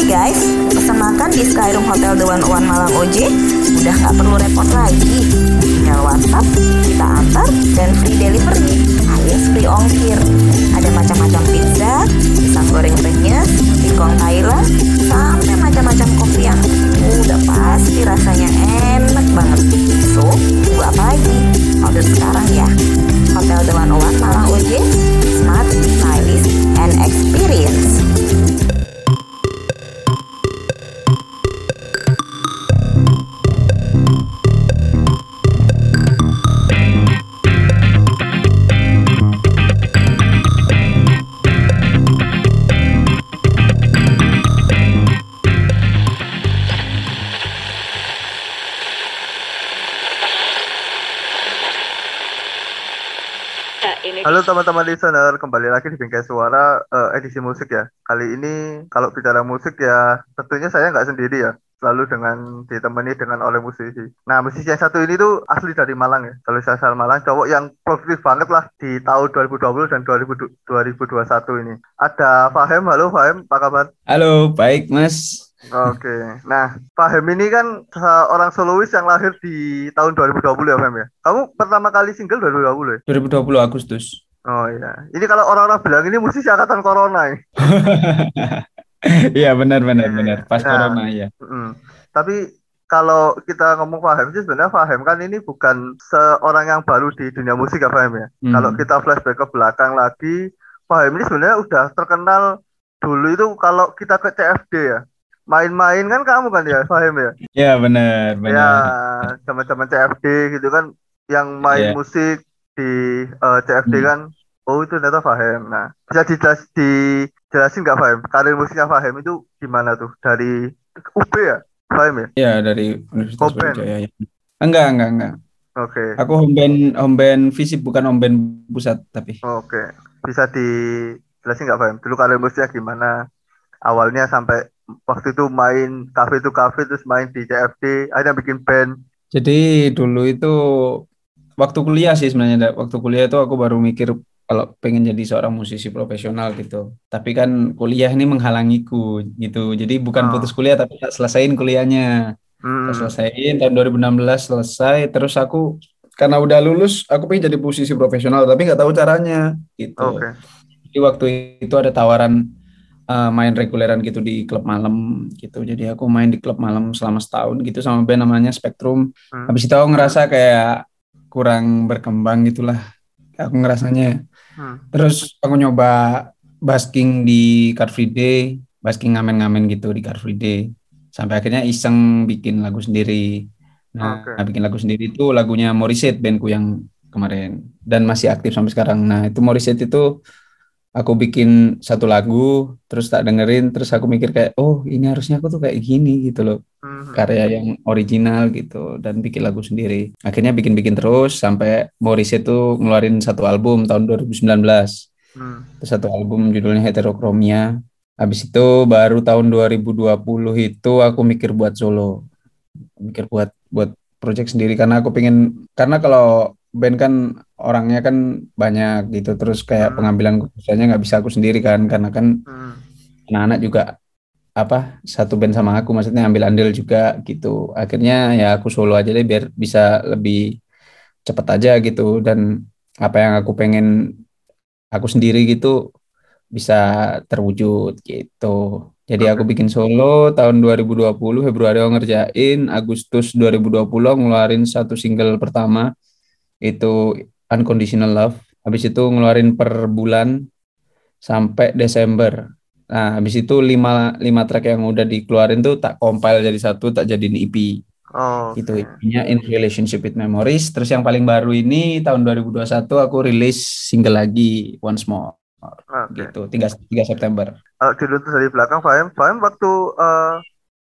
Hai guys, pesan makan di Skyroom Hotel The One Malang OJ udah nggak perlu repot lagi. Tinggal WhatsApp, kita antar, dan free delivery alias free ongkir. Ada macam-macam pizza, pisang goreng renyes, tikong Thailand, sampai macam-macam kopi yang udah pasti rasanya enak banget. So, tunggu apa lagi? Order sekarang ya. Hotel The One Malang OJ, smart, stylish, and experience. Halo teman-teman listener, kembali lagi di Bingkai Suara eh, edisi musik ya. Kali ini kalau bicara musik ya tentunya saya nggak sendiri ya. Selalu dengan ditemani dengan oleh musisi. Nah musisi yang satu ini tuh asli dari Malang ya. Kalau saya asal Malang, cowok yang produktif banget lah di tahun 2020 dan 2000 2021 ini. Ada Fahem, halo Fahem, apa kabar? Halo, baik Mas. Oke, nah Fahem ini kan seorang solois yang lahir di tahun 2020 ya Fahem ya. Kamu pertama kali single 2020 ya? 2020 Agustus. Oh iya, ini kalau orang-orang bilang ini musisi angkatan corona ya. Iya benar benar benar. Pas Nah, corona ya. mm. Tapi kalau kita ngomong Fahem sih sebenarnya Fahem kan ini bukan seorang yang baru di dunia musik ya Fahem ya. Hmm. Kalau kita flashback ke belakang lagi, Fahem ini sebenarnya udah terkenal dulu itu kalau kita ke CFD ya. Main-main kan kamu kan ya Fahem ya. Ya benar Ya, benar. teman-teman CFD gitu kan yang main Iya. musik di eh, CFD Hmm. kan. Oh itu ternyata Fahem. Nah, bisa dijelas, dijelasin nggak Fahem? Karir musiknya Fahem itu gimana tuh? Dari UB ya? Fahem ya? Ya dari Universitas. Brawijaya ya. Enggak enggak enggak. Oke. Aku home band home band fisik bukan home band pusat tapi. Oke. Bisa dijelasin nggak Fahem? Dulu karir musiknya gimana? Awalnya sampai waktu itu main kafe itu kafe terus main di CFD, akhirnya bikin band. Jadi dulu itu waktu kuliah sih sebenarnya. Waktu kuliah itu aku baru mikir kalau pengen jadi seorang musisi profesional gitu. Tapi kan kuliah ini menghalangiku gitu. Jadi bukan Oh. putus kuliah tapi tak selesain kuliahnya. Hmm. Selesaiin tahun 2016 selesai terus aku karena udah lulus aku pengen jadi musisi profesional tapi nggak tahu caranya gitu. Oke. Jadi waktu itu ada tawaran uh, main reguleran gitu di klub malam gitu. Jadi aku main di klub malam selama setahun gitu sama band namanya Spectrum. Hmm. Habis itu aku ngerasa kayak kurang berkembang gitulah. Aku ngerasanya. Hmm. Terus aku nyoba basking di Car Free Day, basking ngamen-ngamen gitu di Car Free Day. Sampai akhirnya iseng bikin lagu sendiri. Nah, Oke. bikin lagu sendiri itu lagunya Morissette bandku yang kemarin dan masih aktif sampai sekarang. Nah, itu Morissette itu aku bikin satu lagu, terus tak dengerin, terus aku mikir kayak, oh ini harusnya aku tuh kayak gini gitu loh, Hmm. karya yang original gitu dan bikin lagu sendiri. Akhirnya bikin-bikin terus sampai Morissette tuh ngeluarin satu album tahun 2019. Hmm. Terus satu album judulnya Heterochromia. Habis itu baru tahun 2020 itu aku mikir buat solo. Mikir buat buat project sendiri karena aku pengen karena kalau band kan orangnya kan banyak gitu. Terus kayak Hmm. pengambilan keputusannya nggak bisa aku sendiri kan karena kan Hmm. anak-anak juga apa satu band sama aku maksudnya ambil andil juga gitu. Akhirnya ya aku solo aja deh biar bisa lebih cepet aja gitu. Dan apa yang aku pengen aku sendiri gitu bisa terwujud gitu. Jadi aku bikin solo tahun 2020 Februari aku ngerjain Agustus 2020 aku ngeluarin satu single pertama. Itu Unconditional Love habis itu ngeluarin per bulan sampai Desember Nah, habis itu lima, lima track yang udah dikeluarin tuh tak compile jadi satu, tak jadiin EP. Oh, Gitu, oke. EP-nya In Relationship with Memories. Terus yang paling baru ini tahun 2021 aku rilis single lagi Once More. Oke. Gitu, 3, 3 September. Kalau dulu tuh dari belakang Fahem, Fahem waktu eh,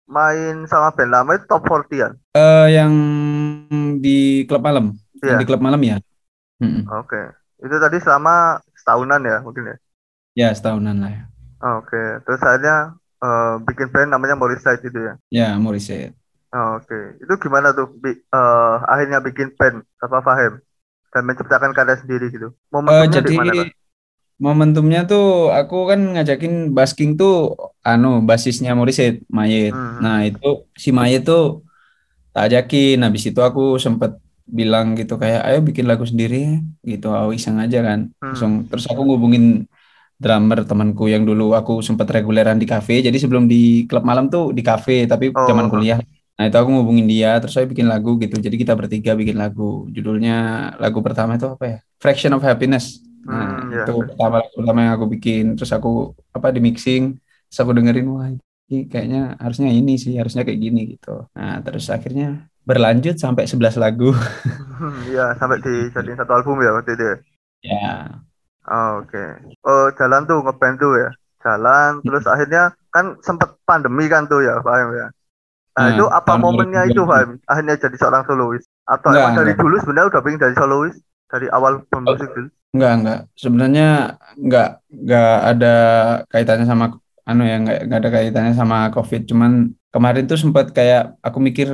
main sama band lama itu top 40 an. Eh yang di klub malam, yang Iya. di klub malam ya. Mm-mm. Oke. Itu tadi selama setahunan ya mungkin ya. Ya, setahunan lah ya. Oke. Terus akhirnya eh, bikin band namanya Morissette itu ya. Ya, Morissette. Oke. Itu gimana tuh bi- eh, akhirnya bikin band sama Fahem dan menciptakan karya sendiri gitu. Momentumnya di jadi mana, Pak? momentumnya tuh aku kan ngajakin basking tuh anu basisnya Morissette Mayet. Hmm. Nah itu si Mayet tuh tak ajakin. Habis itu aku sempet bilang gitu kayak ayo bikin lagu sendiri ya gitu. Aku iseng aja kan. Hmm. Langsung terus aku ngubungin drummer temanku yang dulu aku sempet reguleran di kafe. Jadi sebelum di klub malam tuh di kafe tapi Oh. zaman kuliah. Nah itu aku ngubungin dia terus saya bikin lagu gitu. Jadi kita bertiga bikin lagu. Judulnya lagu pertama itu apa ya? Fraction of Happiness. Nah, Hmm, ya. itu pertama lagu pertama yang aku bikin. Terus aku apa di mixing, terus aku dengerin wah ini kayaknya harusnya ini sih, harusnya kayak gini gitu. Nah, terus akhirnya berlanjut sampai 11 lagu. Iya, sampai dijadiin satu album ya waktu itu ya. Ya. Oh, Oke. Oh, jalan tuh ngeband tuh ya. Jalan terus akhirnya kan sempet pandemi kan tuh ya, Fahim ya. Nah, Nah, itu apa momennya 2020. itu, Fahim? Akhirnya jadi seorang solois atau Enggak, emang dari enggak. dulu sebenarnya udah pengen jadi solois dari awal bermusik dulu? Enggak, enggak. Sebenarnya enggak enggak ada kaitannya sama anu ya, enggak, enggak ada kaitannya sama COVID. Cuman kemarin tuh sempat kayak aku mikir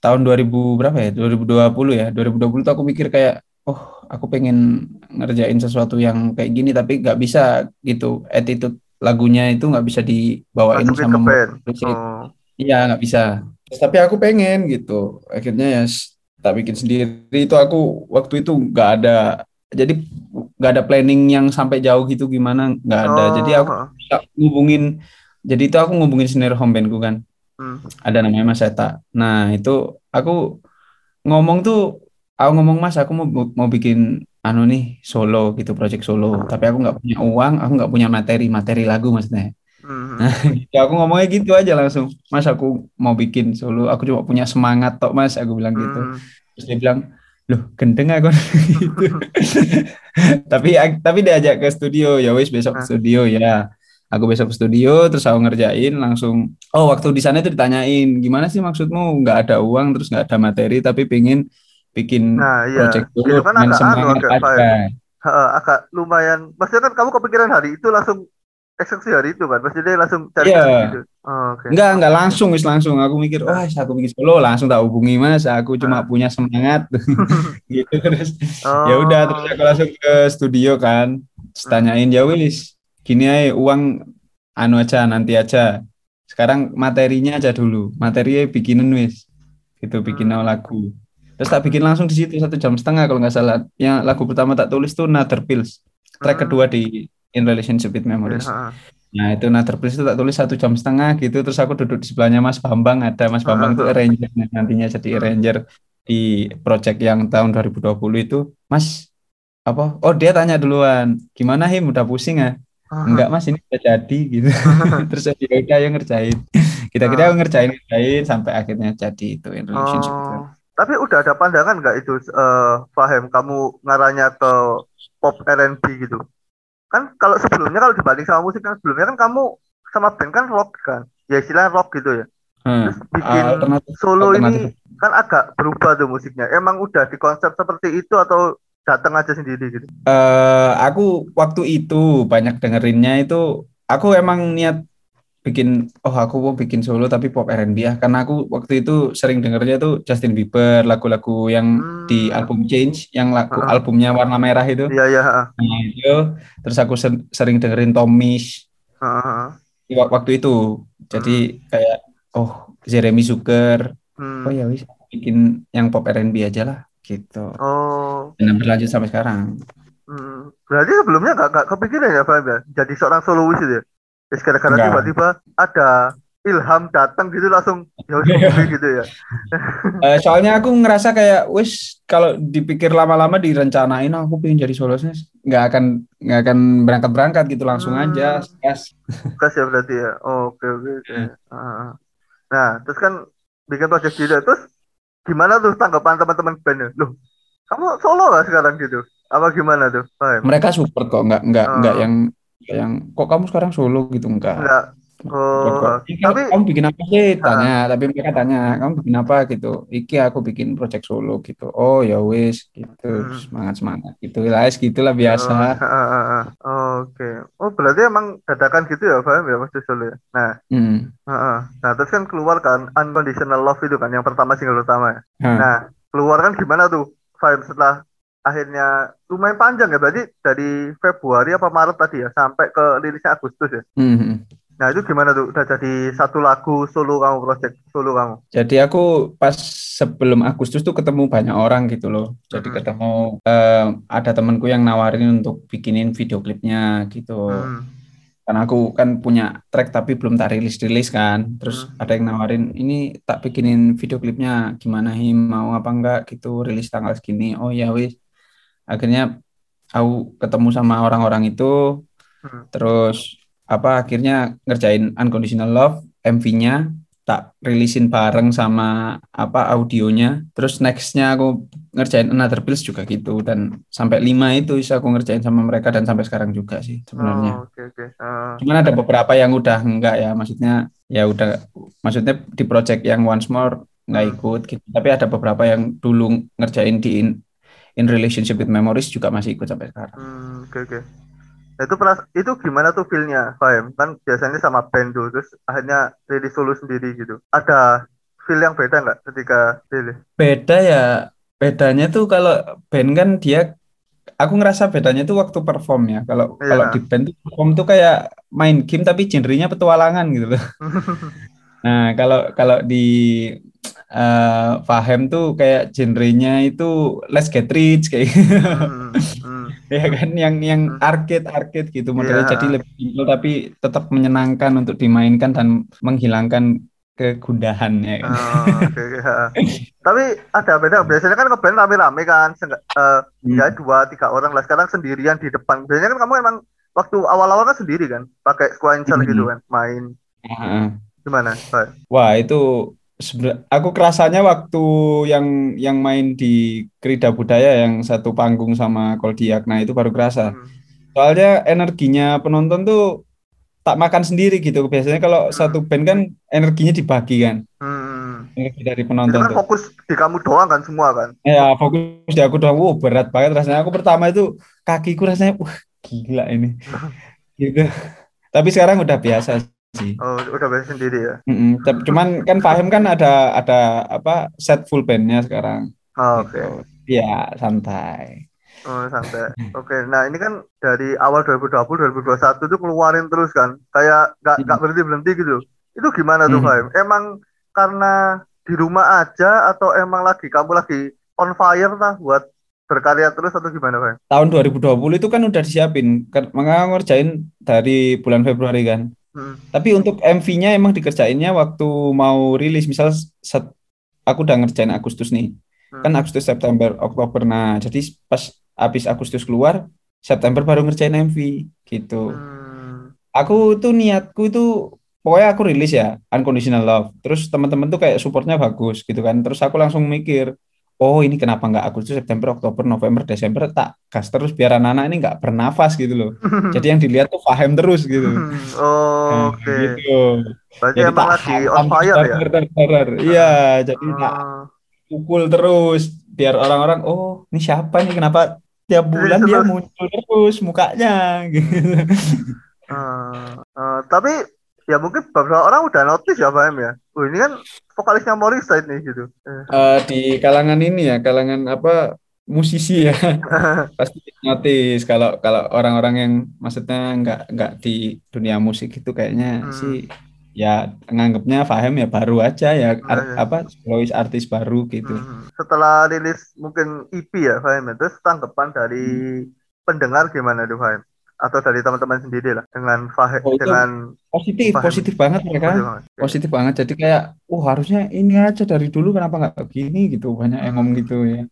tahun 2000 berapa ya? 2020 ya. 2020 tuh aku mikir kayak oh, aku pengen ngerjain sesuatu yang kayak gini tapi nggak bisa gitu. Attitude lagunya itu nggak bisa dibawain Masukin sama musik. Oh. Iya, nggak bisa. Terus, tapi aku pengen gitu. Akhirnya ya tak bikin sendiri. Itu aku waktu itu nggak ada. Jadi nggak ada planning yang sampai jauh gitu gimana nggak ada. Jadi aku Oh, ngubungin. Jadi itu aku ngubungin snare home bandku kan. Hmm. Ada namanya Mas Eta. Nah itu aku ngomong tuh. Aku ngomong Mas, aku mau mau bikin anu nih solo gitu, project solo. Tapi aku nggak punya uang, aku nggak punya materi, materi lagu maksudnya. Hmm. Ya aku ngomongnya gitu aja langsung. Mas aku mau bikin solo, aku cuma punya semangat tok Mas, aku bilang gitu. Hmm. Terus dia bilang, "Loh, gendeng aku." gitu. tapi tapi diajak ke studio, ya wis besok ke Hah? studio ya. Aku besok ke studio terus aku ngerjain langsung. Oh, waktu di sana itu ditanyain, "Gimana sih maksudmu nggak ada uang terus nggak ada materi tapi pengen bikin Nah, iya. project Itu dulu kan dengan agak anu, semangat agak aja." vibe. Ha, agak lumayan. Maksudnya kan kamu kepikiran hari itu langsung eksekusi hari itu kan. Maksudnya langsung cari Iya. gitu. Oh, Oke. Enggak, enggak langsung, wis langsung. Aku mikir, wah, aku bikin solo, langsung tak hubungi mas. Aku cuma Ah. punya semangat, gitu. Terus Oh. ya udah, terus aku langsung ke studio kan, tanyain ya wis, gini aja uang anu aja nanti aja. Sekarang materinya aja dulu, materinya bikinin wis, gitu bikin Hmm. lagu. Terus tak bikin langsung di situ satu jam setengah kalau nggak salah. Yang lagu pertama tak tulis tuh Another Pills, track Hmm. kedua di In Relationship with Memories. Nah itu Another Place itu tak tulis satu jam setengah gitu. Terus aku duduk di sebelahnya Mas Bambang ada. Mas Bambang itu arranger. Nantinya jadi arranger di project yang tahun 2020 itu. Mas apa? Oh dia tanya duluan gimana Him? Udah pusing ya enggak Mas ini udah jadi gitu terus ya udah yang ngerjain kita kira aku ngerjain ngerjain sampai akhirnya jadi itu in relationship. Oh. Tapi udah ada pandangan nggak itu Fahim kamu ngarahnya ke pop R&B gitu? Kan kalau sebelumnya kalau dibanding sama musik kan sebelumnya kan kamu sama band kan rock kan. Ya istilahnya rock gitu ya. Hmm. Terus bikin Alternatif- solo ini kan agak berubah tuh musiknya. Emang udah dikonsep seperti itu atau datang aja sendiri gitu? Eh, aku waktu itu banyak dengerinnya itu aku emang niat bikin oh aku mau bikin solo tapi pop R&B ya karena aku waktu itu sering dengernya tuh Justin Bieber lagu-lagu yang Hmm. di album Change yang lagu Ah. albumnya warna merah itu Iya iya. nah itu terus aku sering dengerin Tomish di wak- waktu itu jadi kayak oh Jeremy Zucker Hmm. oh ya wis bikin yang pop R&B aja lah gitu Oh. dan berlanjut sampai sekarang Hmm. Berarti sebelumnya nggak nggak kepikiran ya Fahim ya? Jadi seorang solois itu ya? Terus gara-gara tiba-tiba ada ilham datang gitu langsung ya gitu ya. Eh, soalnya aku ngerasa kayak wis kalau dipikir lama-lama direncanain "Oh, aku pengen jadi soloisnya nggak akan nggak akan berangkat berangkat gitu langsung Hmm. aja gas Kas ya berarti ya. Oh, Oke oke oke. Hmm. Ah. Nah, terus kan bikin project gitu. Terus gimana tuh tanggapan teman-teman bandnya? Loh, kamu solo lah sekarang gitu? Apa gimana tuh? Fahim? mereka support kok nggak nggak Oh. nggak yang nggak yang kok kamu sekarang solo gitu enggak Enggak. Oh, kok. "Ini kamu- tapi- kamu bikin apa sih tanya tapi mereka tanya kamu bikin apa gitu iki aku bikin project solo gitu oh ya wis gitu Hmm. semangat semangat gitu lah gitulah biasa ah, ah. Oh, Oke. Oh, berarti emang dadakan gitu ya, Fahim ya, Mas solo ya. Nah, Hmm. ah, ah. nah terus kan keluar kan Unconditional Love itu kan yang pertama single pertama ya. Hah. Nah, keluar kan gimana tuh Fahim setelah akhirnya lumayan panjang ya berarti dari Februari apa Maret tadi ya sampai ke rilisnya Agustus ya. Mhm. Nah itu gimana tuh udah jadi satu lagu solo kamu project solo kamu? Jadi aku pas sebelum Agustus tuh ketemu banyak orang gitu loh. Jadi Mhm. ketemu eh, ada temanku yang nawarin untuk bikinin video klipnya gitu. Hmm. Karena aku kan punya track tapi belum tak rilis-rilis kan. Terus Hmm. ada yang nawarin ini tak bikinin video klipnya gimana Him mau apa enggak gitu rilis tanggal segini. Oh ya wis. Akhirnya aku ketemu sama orang-orang itu Hmm. terus apa akhirnya ngerjain Unconditional Love MV-nya tak rilisin bareng sama apa audionya terus nextnya aku ngerjain Another Pills juga gitu dan sampai lima itu bisa aku ngerjain sama mereka dan sampai sekarang juga sih sebenarnya Oh, oke oke. Eh, cuman ada beberapa yang udah enggak ya maksudnya ya udah maksudnya di project yang Once More nggak Hmm. ikut gitu tapi ada beberapa yang dulu ngerjain di in, in relationship with memories juga masih ikut sampai sekarang Hmm, oke oke. Nah, itu peras itu gimana tuh feel-nya, Fahim? Kan biasanya sama band dulu, terus akhirnya rilis solo sendiri gitu. Ada feel yang beda nggak ketika rilis? Beda ya, bedanya tuh kalau band kan dia, aku ngerasa bedanya tuh waktu perform ya. Kalau Iya. kalau di band tuh perform tuh kayak main game tapi genrenya petualangan gitu loh. Nah kalau kalau di eh Fahem tuh kayak genrenya itu Let's Get Rich kayak gitu. Hmm, hmm. Ya kan yang yang Hmm. arcade arcade gitu modelnya Iya. jadi lebih simple tapi tetap menyenangkan untuk dimainkan dan menghilangkan kegundahan ya kan. Oh, oke, oke, ha. Tapi ada beda. Biasanya kan ngeband rame-rame kan, eh, Hmm. ya dua tiga orang lah. Sekarang sendirian di depan. Biasanya kan kamu emang waktu awal-awal kan sendiri kan, pakai sequencer Hmm. gitu kan, main Heeh. gimana? Fahim? Wah, itu sebenarnya aku kerasanya waktu yang yang main di Krida Budaya yang satu panggung sama Koldiak. Nah, itu baru kerasa. Hmm. Soalnya energinya penonton tuh tak makan sendiri gitu. Biasanya kalau Hmm. satu band kan energinya dibagi kan. Hmm. Energi dari Itu penonton kan tuh. fokus di kamu doang kan semua kan? Ya, fokus di aku doang. Wow, berat banget rasanya. Aku pertama itu kakiku rasanya wah gila ini. Gitu. Tapi sekarang udah biasa sih. Oh, udah biasa sendiri ya. Mm-mm. Tapi- Cuman kan Fahim kan ada ada apa set full bandnya sekarang. Oh, Oke. Gitu. Iya, santai. Oh, santai. Oke, nah ini kan dari awal 2020 2021 tuh keluarin terus kan. Kayak nggak nggak Hmm. berhenti-berhenti gitu. Itu gimana tuh, Hmm. Fahim? Emang karena di rumah aja atau emang lagi kamu lagi on fire lah buat berkarya terus atau gimana, Fahim? Tahun 2020 itu kan udah disiapin. Kan- Makanya ngerjain dari bulan Februari kan. Hmm. Tapi untuk MV-nya emang dikerjainnya waktu mau rilis. Misal set- aku udah ngerjain Agustus nih. Hmm. Kan Agustus, September, Oktober. Nah, jadi pas habis Agustus keluar, September baru ngerjain MV gitu. Hmm. Aku tuh niatku itu pokoknya aku rilis ya Unconditional Love. Terus teman-teman tuh kayak supportnya bagus gitu kan. Terus aku langsung mikir, oh ini kenapa nggak Agustus, September, Oktober, November, Desember tak gas terus biar anak-anak ini nggak bernafas gitu loh. Jadi yang dilihat tuh paham terus gitu. Oh, Nah, Oke. gitu. Berarti Jadi emang tak lagi on fire ya? Iya, jadi tak Oh. pukul terus biar orang-orang oh ini siapa nih kenapa tiap bulan dia muncul terus mukanya gitu. Eh, eh, tapi ya mungkin beberapa orang udah notice ya Fahim ya. Oh ini kan vokalisnya Morningside nih gitu. Eh, di kalangan ini ya, kalangan apa musisi ya pasti notice kalau kalau orang-orang yang maksudnya nggak nggak di dunia musik itu kayaknya Hmm. sih ya nganggapnya Fahim ya baru aja ya Iya. art- apa solois artis baru gitu. Hmm. Setelah rilis mungkin EP ya Fahim ya. Terus tanggapan dari pendengar gimana tuh Fahim? Atau dari teman-teman sendiri lah dengan Fahim Oh, dengan Positif, positif banget mereka. Positif banget. Positif banget. Jadi kayak, oh harusnya ini aja dari dulu kenapa nggak begini gitu. Banyak yang ngomong gitu ya.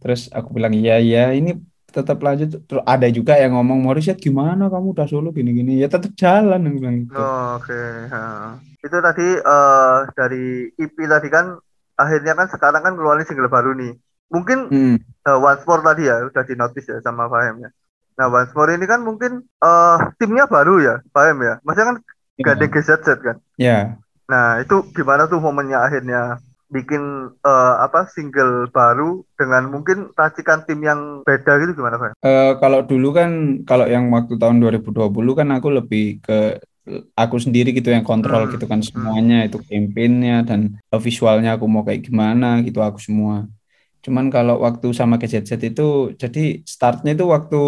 Terus aku bilang iya iya ini tetap lanjut. Terus ada juga yang ngomong Morissette gimana kamu udah solo gini-gini. Ya tetap jalan bilang gitu. Oh, Oke, ha. Itu tadi eh, dari EP tadi kan akhirnya kan sekarang kan keluarin single baru nih. Mungkin Hmm. eh, Once More tadi ya udah di notice ya sama Fahim ya. Nah, Once More ini kan mungkin eh timnya baru ya, Fahim ya. Maksudnya kan gandeng GZZ kan. Ya. Nah, itu gimana tuh momennya akhirnya bikin eh, apa single baru dengan mungkin racikan tim yang beda gitu gimana, Fahim? Eh, kalau dulu kan kalau yang waktu tahun 2020 kan aku lebih ke aku sendiri gitu yang kontrol Hmm. gitu kan semuanya itu campaignnya dan visualnya aku mau kayak gimana gitu aku semua Cuman kalau waktu sama GZZ itu jadi startnya itu waktu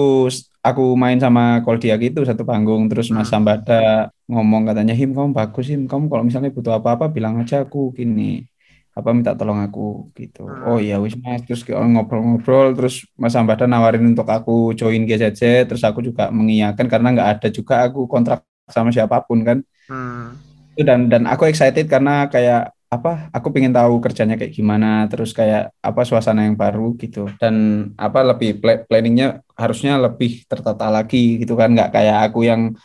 aku main sama Koldia gitu satu panggung terus Mas Hmm. Sambada ngomong katanya Him kamu bagus Him kamu kalau misalnya butuh apa-apa bilang aja aku gini apa minta tolong aku gitu. Oh iya wis Mas terus ngobrol-ngobrol terus Mas Sambada nawarin untuk aku join GZZ terus aku juga mengiyakan karena nggak ada juga aku kontrak sama siapa pun kan Hmm. itu dan dan aku excited karena kayak apa aku pengen tahu kerjanya kayak gimana terus kayak apa suasana yang baru gitu. Dan apa lebih pla- planningnya harusnya lebih tertata lagi gitu kan. Nggak kayak aku yang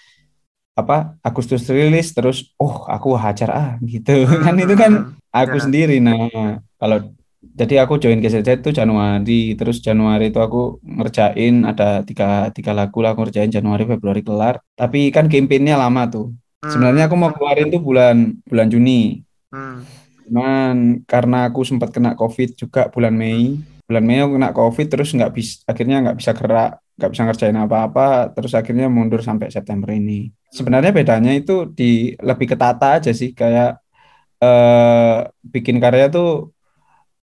apa Agustus rilis terus oh aku hajar ah gitu. Kan itu kan aku Ya. sendiri. Nah kalau jadi aku join GZZ itu Januari terus Januari itu aku ngerjain ada tiga tiga lagu lah aku ngerjain Januari Februari kelar. Tapi kan campaignnya lama tuh. Hmm. Sebenarnya aku mau keluarin tuh bulan bulan Juni. Hmm. Cuman karena aku sempat kena COVID juga bulan Mei. Bulan Mei aku kena COVID terus nggak bisa akhirnya nggak bisa gerak, nggak bisa ngerjain apa-apa, terus akhirnya mundur sampai September ini. Sebenarnya bedanya itu di lebih ketata aja sih kayak eh bikin karya tuh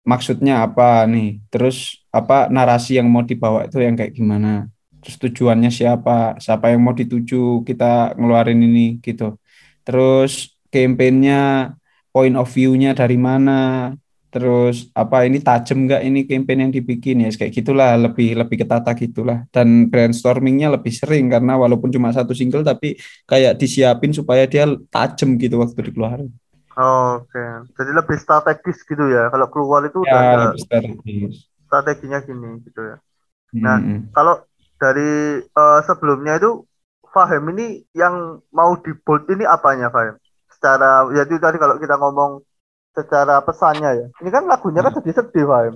maksudnya apa nih, terus apa narasi yang mau dibawa itu yang kayak gimana. Terus tujuannya siapa, siapa yang mau dituju kita ngeluarin ini gitu. Terus campaign-nya point of view-nya dari mana, terus apa ini tajam nggak ini campaign yang dibikin ya kayak gitulah lebih lebih ketata gitulah dan brainstormingnya lebih sering karena walaupun cuma satu single tapi kayak disiapin supaya dia tajam gitu waktu dikeluarin Oke, jadi lebih strategis gitu ya. Kalau keluar itu udah ya lebih strategis strateginya gini gitu ya. Nah, Mm-mm. Kalau dari eh, sebelumnya itu Fahim ini yang mau di bold ini apanya Fahim? Secara ya itu tadi kalau kita ngomong secara pesannya ya. Ini kan lagunya kan sedih-sedih Fahim.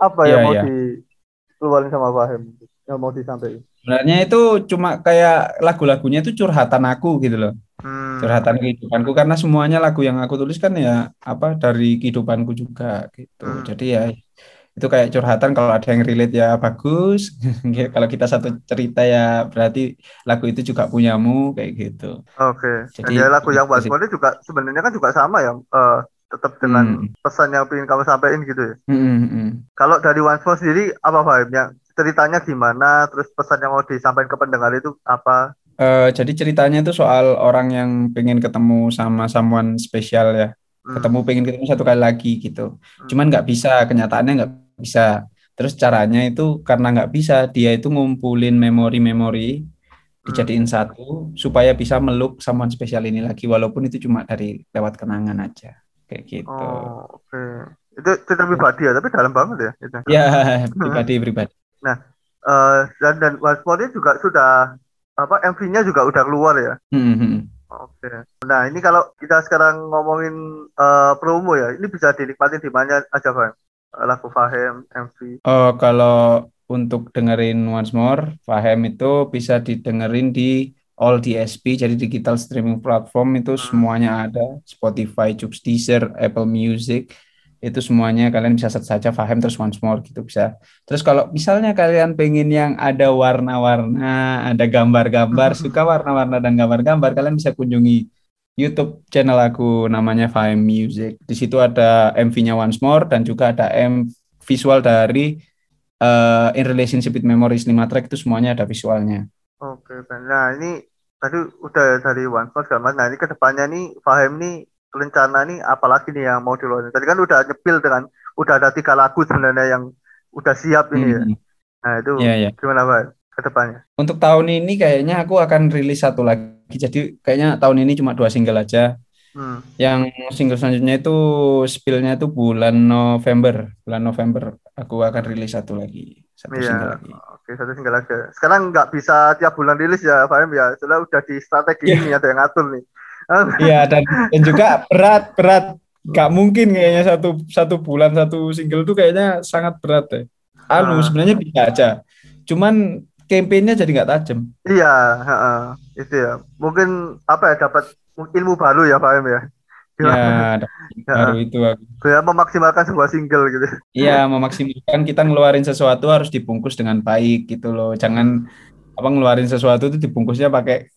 Apa Hmm. yang Iya, mau iya. dikeluarin sama Fahim? Yang mau disampaikan? sebenarnya itu cuma kayak lagu-lagunya itu curhatan aku gitu loh Hmm. curhatan kehidupanku karena semuanya lagu yang aku tulis kan ya apa dari kehidupanku juga gitu Hmm. jadi ya itu kayak curhatan kalau ada yang relate ya bagus kalau kita satu cerita ya berarti lagu itu juga punyamu kayak gitu Oke. Dan Jadi- ya lagu yang More ini juga sebenarnya kan juga sama ya. eh, tetap dengan Hmm. pesan yang ingin kamu sampaikan gitu ya. Hmm, hmm, hmm. Kalau dari Once More sendiri apa? Yang ceritanya gimana? Terus pesan yang mau disampaikan ke pendengar itu apa? Eh, jadi ceritanya itu soal orang yang pengen ketemu sama someone spesial ya Hmm. ketemu pengen ketemu satu kali lagi gitu cuman nggak bisa kenyataannya nggak bisa terus caranya itu karena nggak bisa dia itu ngumpulin memori-memori dijadiin satu supaya bisa meluk someone spesial ini lagi walaupun itu cuma dari lewat kenangan aja kayak gitu Oh, oke. Itu cerita pribadi ya, tapi dalam banget ya. Itu. ya pribadi pribadi Eh, dan dan More ini juga sudah apa MV-nya juga udah keluar ya. Hmm, hmm. Oke. Nah ini kalau kita sekarang ngomongin eh, promo ya, ini bisa dinikmati di mana aja Fahim? Lagu Fahim, MV. Oh, kalau untuk dengerin Once More, Fahem itu bisa didengerin di all DSP, jadi digital streaming platform itu semuanya ada. Spotify, Joox, Deezer, Apple Music, itu semuanya kalian bisa search saja Fahem terus Once More gitu bisa. Terus kalau misalnya kalian pengen yang ada warna-warna, ada gambar-gambar, suka warna-warna dan gambar-gambar, kalian bisa kunjungi YouTube channel aku namanya Fahem Music. Di situ ada MV-nya Once More dan juga ada M visual dari eh, In Relationship with Memories 5 track itu semuanya ada visualnya. Oke, Ben. Nah ini tadi udah dari One Force segala macam. Nah ini ke depannya nih Fahim nih rencana nih apalagi nih yang mau diluarin. Tadi kan udah nyepil dengan udah ada tiga lagu sebenarnya yang udah siap ini ya. Hmm, Nah itu Iya, iya. gimana Fahim ke depannya? Untuk tahun ini kayaknya aku akan rilis satu lagi. Jadi kayaknya tahun ini cuma dua single aja. Hmm. Yang single selanjutnya itu spillnya itu bulan November. Bulan November aku akan rilis satu lagi. Satu Iya. single lagi. Oke satu single aja. Sekarang nggak bisa tiap bulan rilis ya Fahim ya. Sudah udah di strategi Iya. ini ada yang ngatur nih. Iya dan, dan juga berat berat. Gak mungkin kayaknya satu satu bulan satu single tuh kayaknya sangat berat ya. Anu Ah. sebenarnya bisa aja. Cuman campaign-nya jadi nggak tajam. Iya, heeh. itu ya. Mungkin apa ya dapat ilmu baru ya Fahim ya. Ya, ada baru itu aku. Biar memaksimalkan sebuah single gitu. Iya, memaksimalkan kita ngeluarin sesuatu harus dibungkus dengan baik gitu loh. Jangan apa ngeluarin sesuatu itu dibungkusnya pakai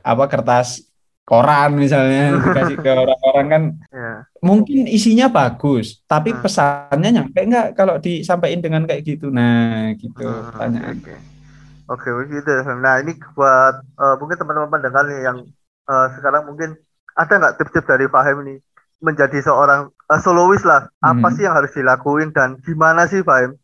apa kertas koran misalnya dikasih ke orang-orang kan Ya. mungkin isinya bagus, tapi Hmm. pesannya nyampe nggak kalau disampaikan dengan kayak gitu. Nah, gitu Hmm, pertanyaan. Oke, oke begitu. Nah ini buat eh, mungkin teman-teman pendengar nih yang eh, sekarang mungkin ada nggak tips-tips dari Fahim nih menjadi seorang eh, solois lah. Apa Hmm. sih yang harus dilakuin dan gimana sih Fahim?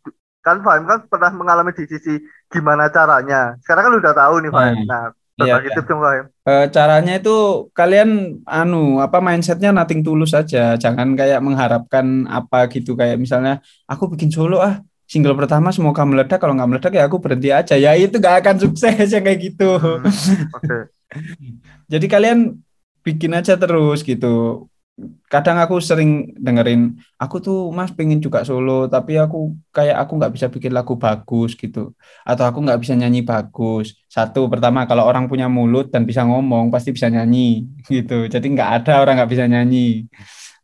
Kan Fahim kan pernah mengalami di sisi gimana caranya. Sekarang kan udah tahu nih Fahim. Hmm. Nah, Iya, iya. tips dong Fahim. Eh, caranya itu kalian anu apa mindsetnya nating tulus aja, jangan kayak mengharapkan apa gitu kayak misalnya aku bikin solo ah single pertama semoga meledak kalau nggak meledak ya aku berhenti aja ya itu nggak akan sukses ya kayak gitu. Hmm, Oke. Jadi kalian bikin aja terus gitu. Kadang aku sering dengerin, aku tuh mas pengen juga solo, tapi aku kayak aku nggak bisa bikin lagu bagus gitu, atau aku nggak bisa nyanyi bagus. Satu, pertama kalau orang punya mulut dan bisa ngomong pasti bisa nyanyi gitu. Jadi nggak ada orang nggak bisa nyanyi.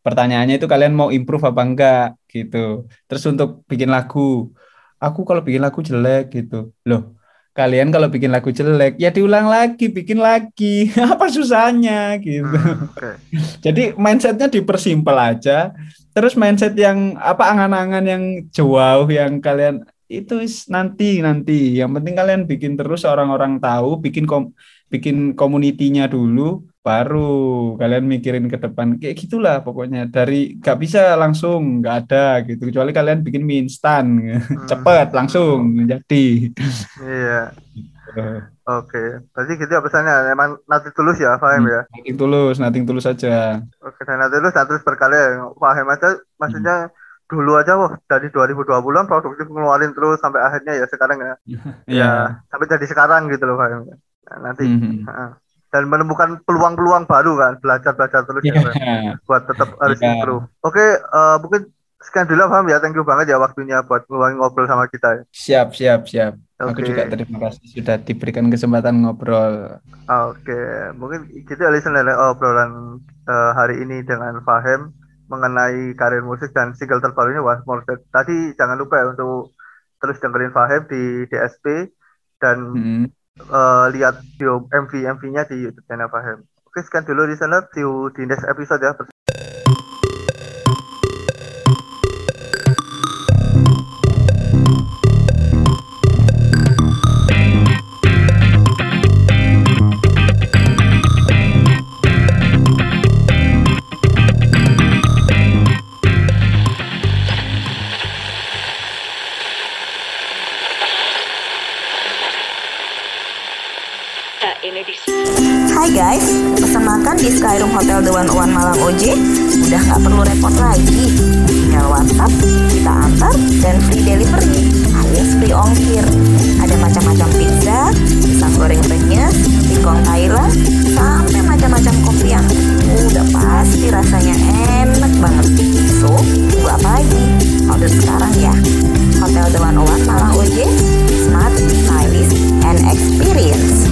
Pertanyaannya itu kalian mau improve apa enggak gitu. Terus untuk bikin lagu, aku kalau bikin lagu jelek gitu, loh kalian kalau bikin lagu jelek ya diulang lagi bikin lagi. Apa susahnya gitu. Hmm, Oke. jadi mindsetnya dipersimpel aja. Terus mindset yang apa angan-angan yang jauh yang kalian itu is nanti nanti. Yang penting kalian bikin terus orang-orang tahu bikin kom bikin komunitinya dulu baru kalian mikirin ke depan kayak gitulah pokoknya dari nggak bisa langsung nggak ada gitu kecuali kalian bikin mie instan cepet langsung jadi Iya. Oke. Berarti gitu ya pesannya. Emang nanti tulus ya Fahim ya. Nating tulus, nating tulus aja. Oke, dan nanti dan terus berkali Fahim aja maksudnya dulu aja wah dari 2020-an produktif ngeluarin terus sampai akhirnya ya sekarang ya. Iya. Ya, sampai jadi sekarang gitu loh Fahim. Nah, nanti Mhm. Heeh. Dan menemukan peluang-peluang baru kan, belajar-belajar terus ya, Fahim. Iya. buat tetap harus Iya. improve. Oke, eh, mungkin sekian dulu Fahim ya. Thank you banget ya waktunya buat ngobrol sama kita. ya. Siap, siap, siap. Aku Oke. juga terima kasih sudah diberikan kesempatan ngobrol. Oke, mungkin gitu ya listener ya, obrolan eh, hari ini dengan Fahim mengenai karir musik dan single terbarunya Was More Dead. Tadi jangan lupa ya untuk terus dengerin Fahim di DSP dan Mhm. Eh, lihat video MV MV-nya di YouTube channel Fahim. Oke, sekian dulu listener. See you di next episode ya. panduan One Malam OJ, udah nggak perlu repot lagi. Tinggal WhatsApp, kita antar, dan free delivery alias free ongkir. Ada macam-macam pizza, pisang goreng penyes, singkong Thailand, sampai macam-macam kopi yang udah pasti rasanya enak banget. So, tunggu apa lagi? Order sekarang ya. Hotel Dewan One Malang OJ, smart, stylish, and experience.